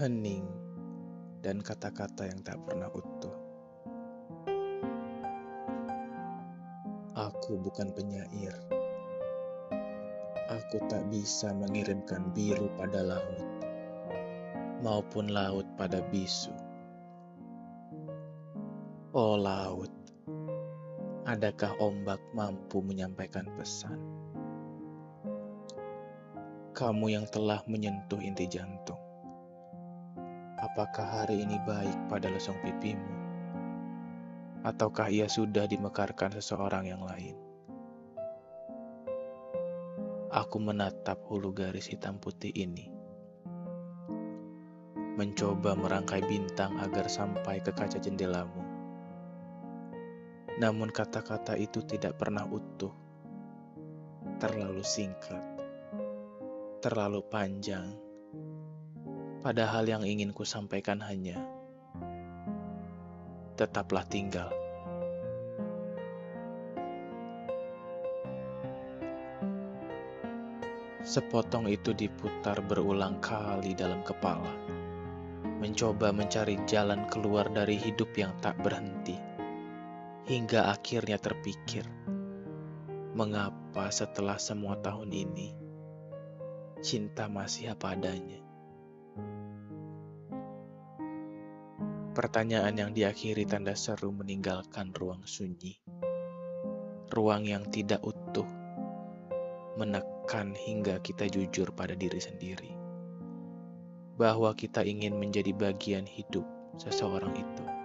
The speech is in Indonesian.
hening, dan kata-kata yang tak pernah utuh. Aku bukan penyair. Aku tak bisa mengirimkan biru pada laut, maupun laut pada bisu. Oh laut, adakah ombak mampu menyampaikan pesan? Kamu yang telah menyentuh inti jantung apakah hari ini baik pada lesung pipimu? Ataukah ia sudah dimekarkan seseorang yang lain? Aku menatap hulu garis hitam putih ini. Mencoba merangkai bintang agar sampai ke kaca jendelamu. Namun kata-kata itu tidak pernah utuh. Terlalu singkat. Terlalu panjang Padahal yang ingin ku sampaikan hanya tetaplah tinggal. Sepotong itu diputar berulang kali dalam kepala, mencoba mencari jalan keluar dari hidup yang tak berhenti, hingga akhirnya terpikir, mengapa setelah semua tahun ini cinta masih apa adanya. Pertanyaan yang diakhiri tanda seru meninggalkan ruang sunyi. Ruang yang tidak utuh, menekan hingga kita jujur pada diri sendiri. Bahwa kita ingin menjadi bagian hidup seseorang itu.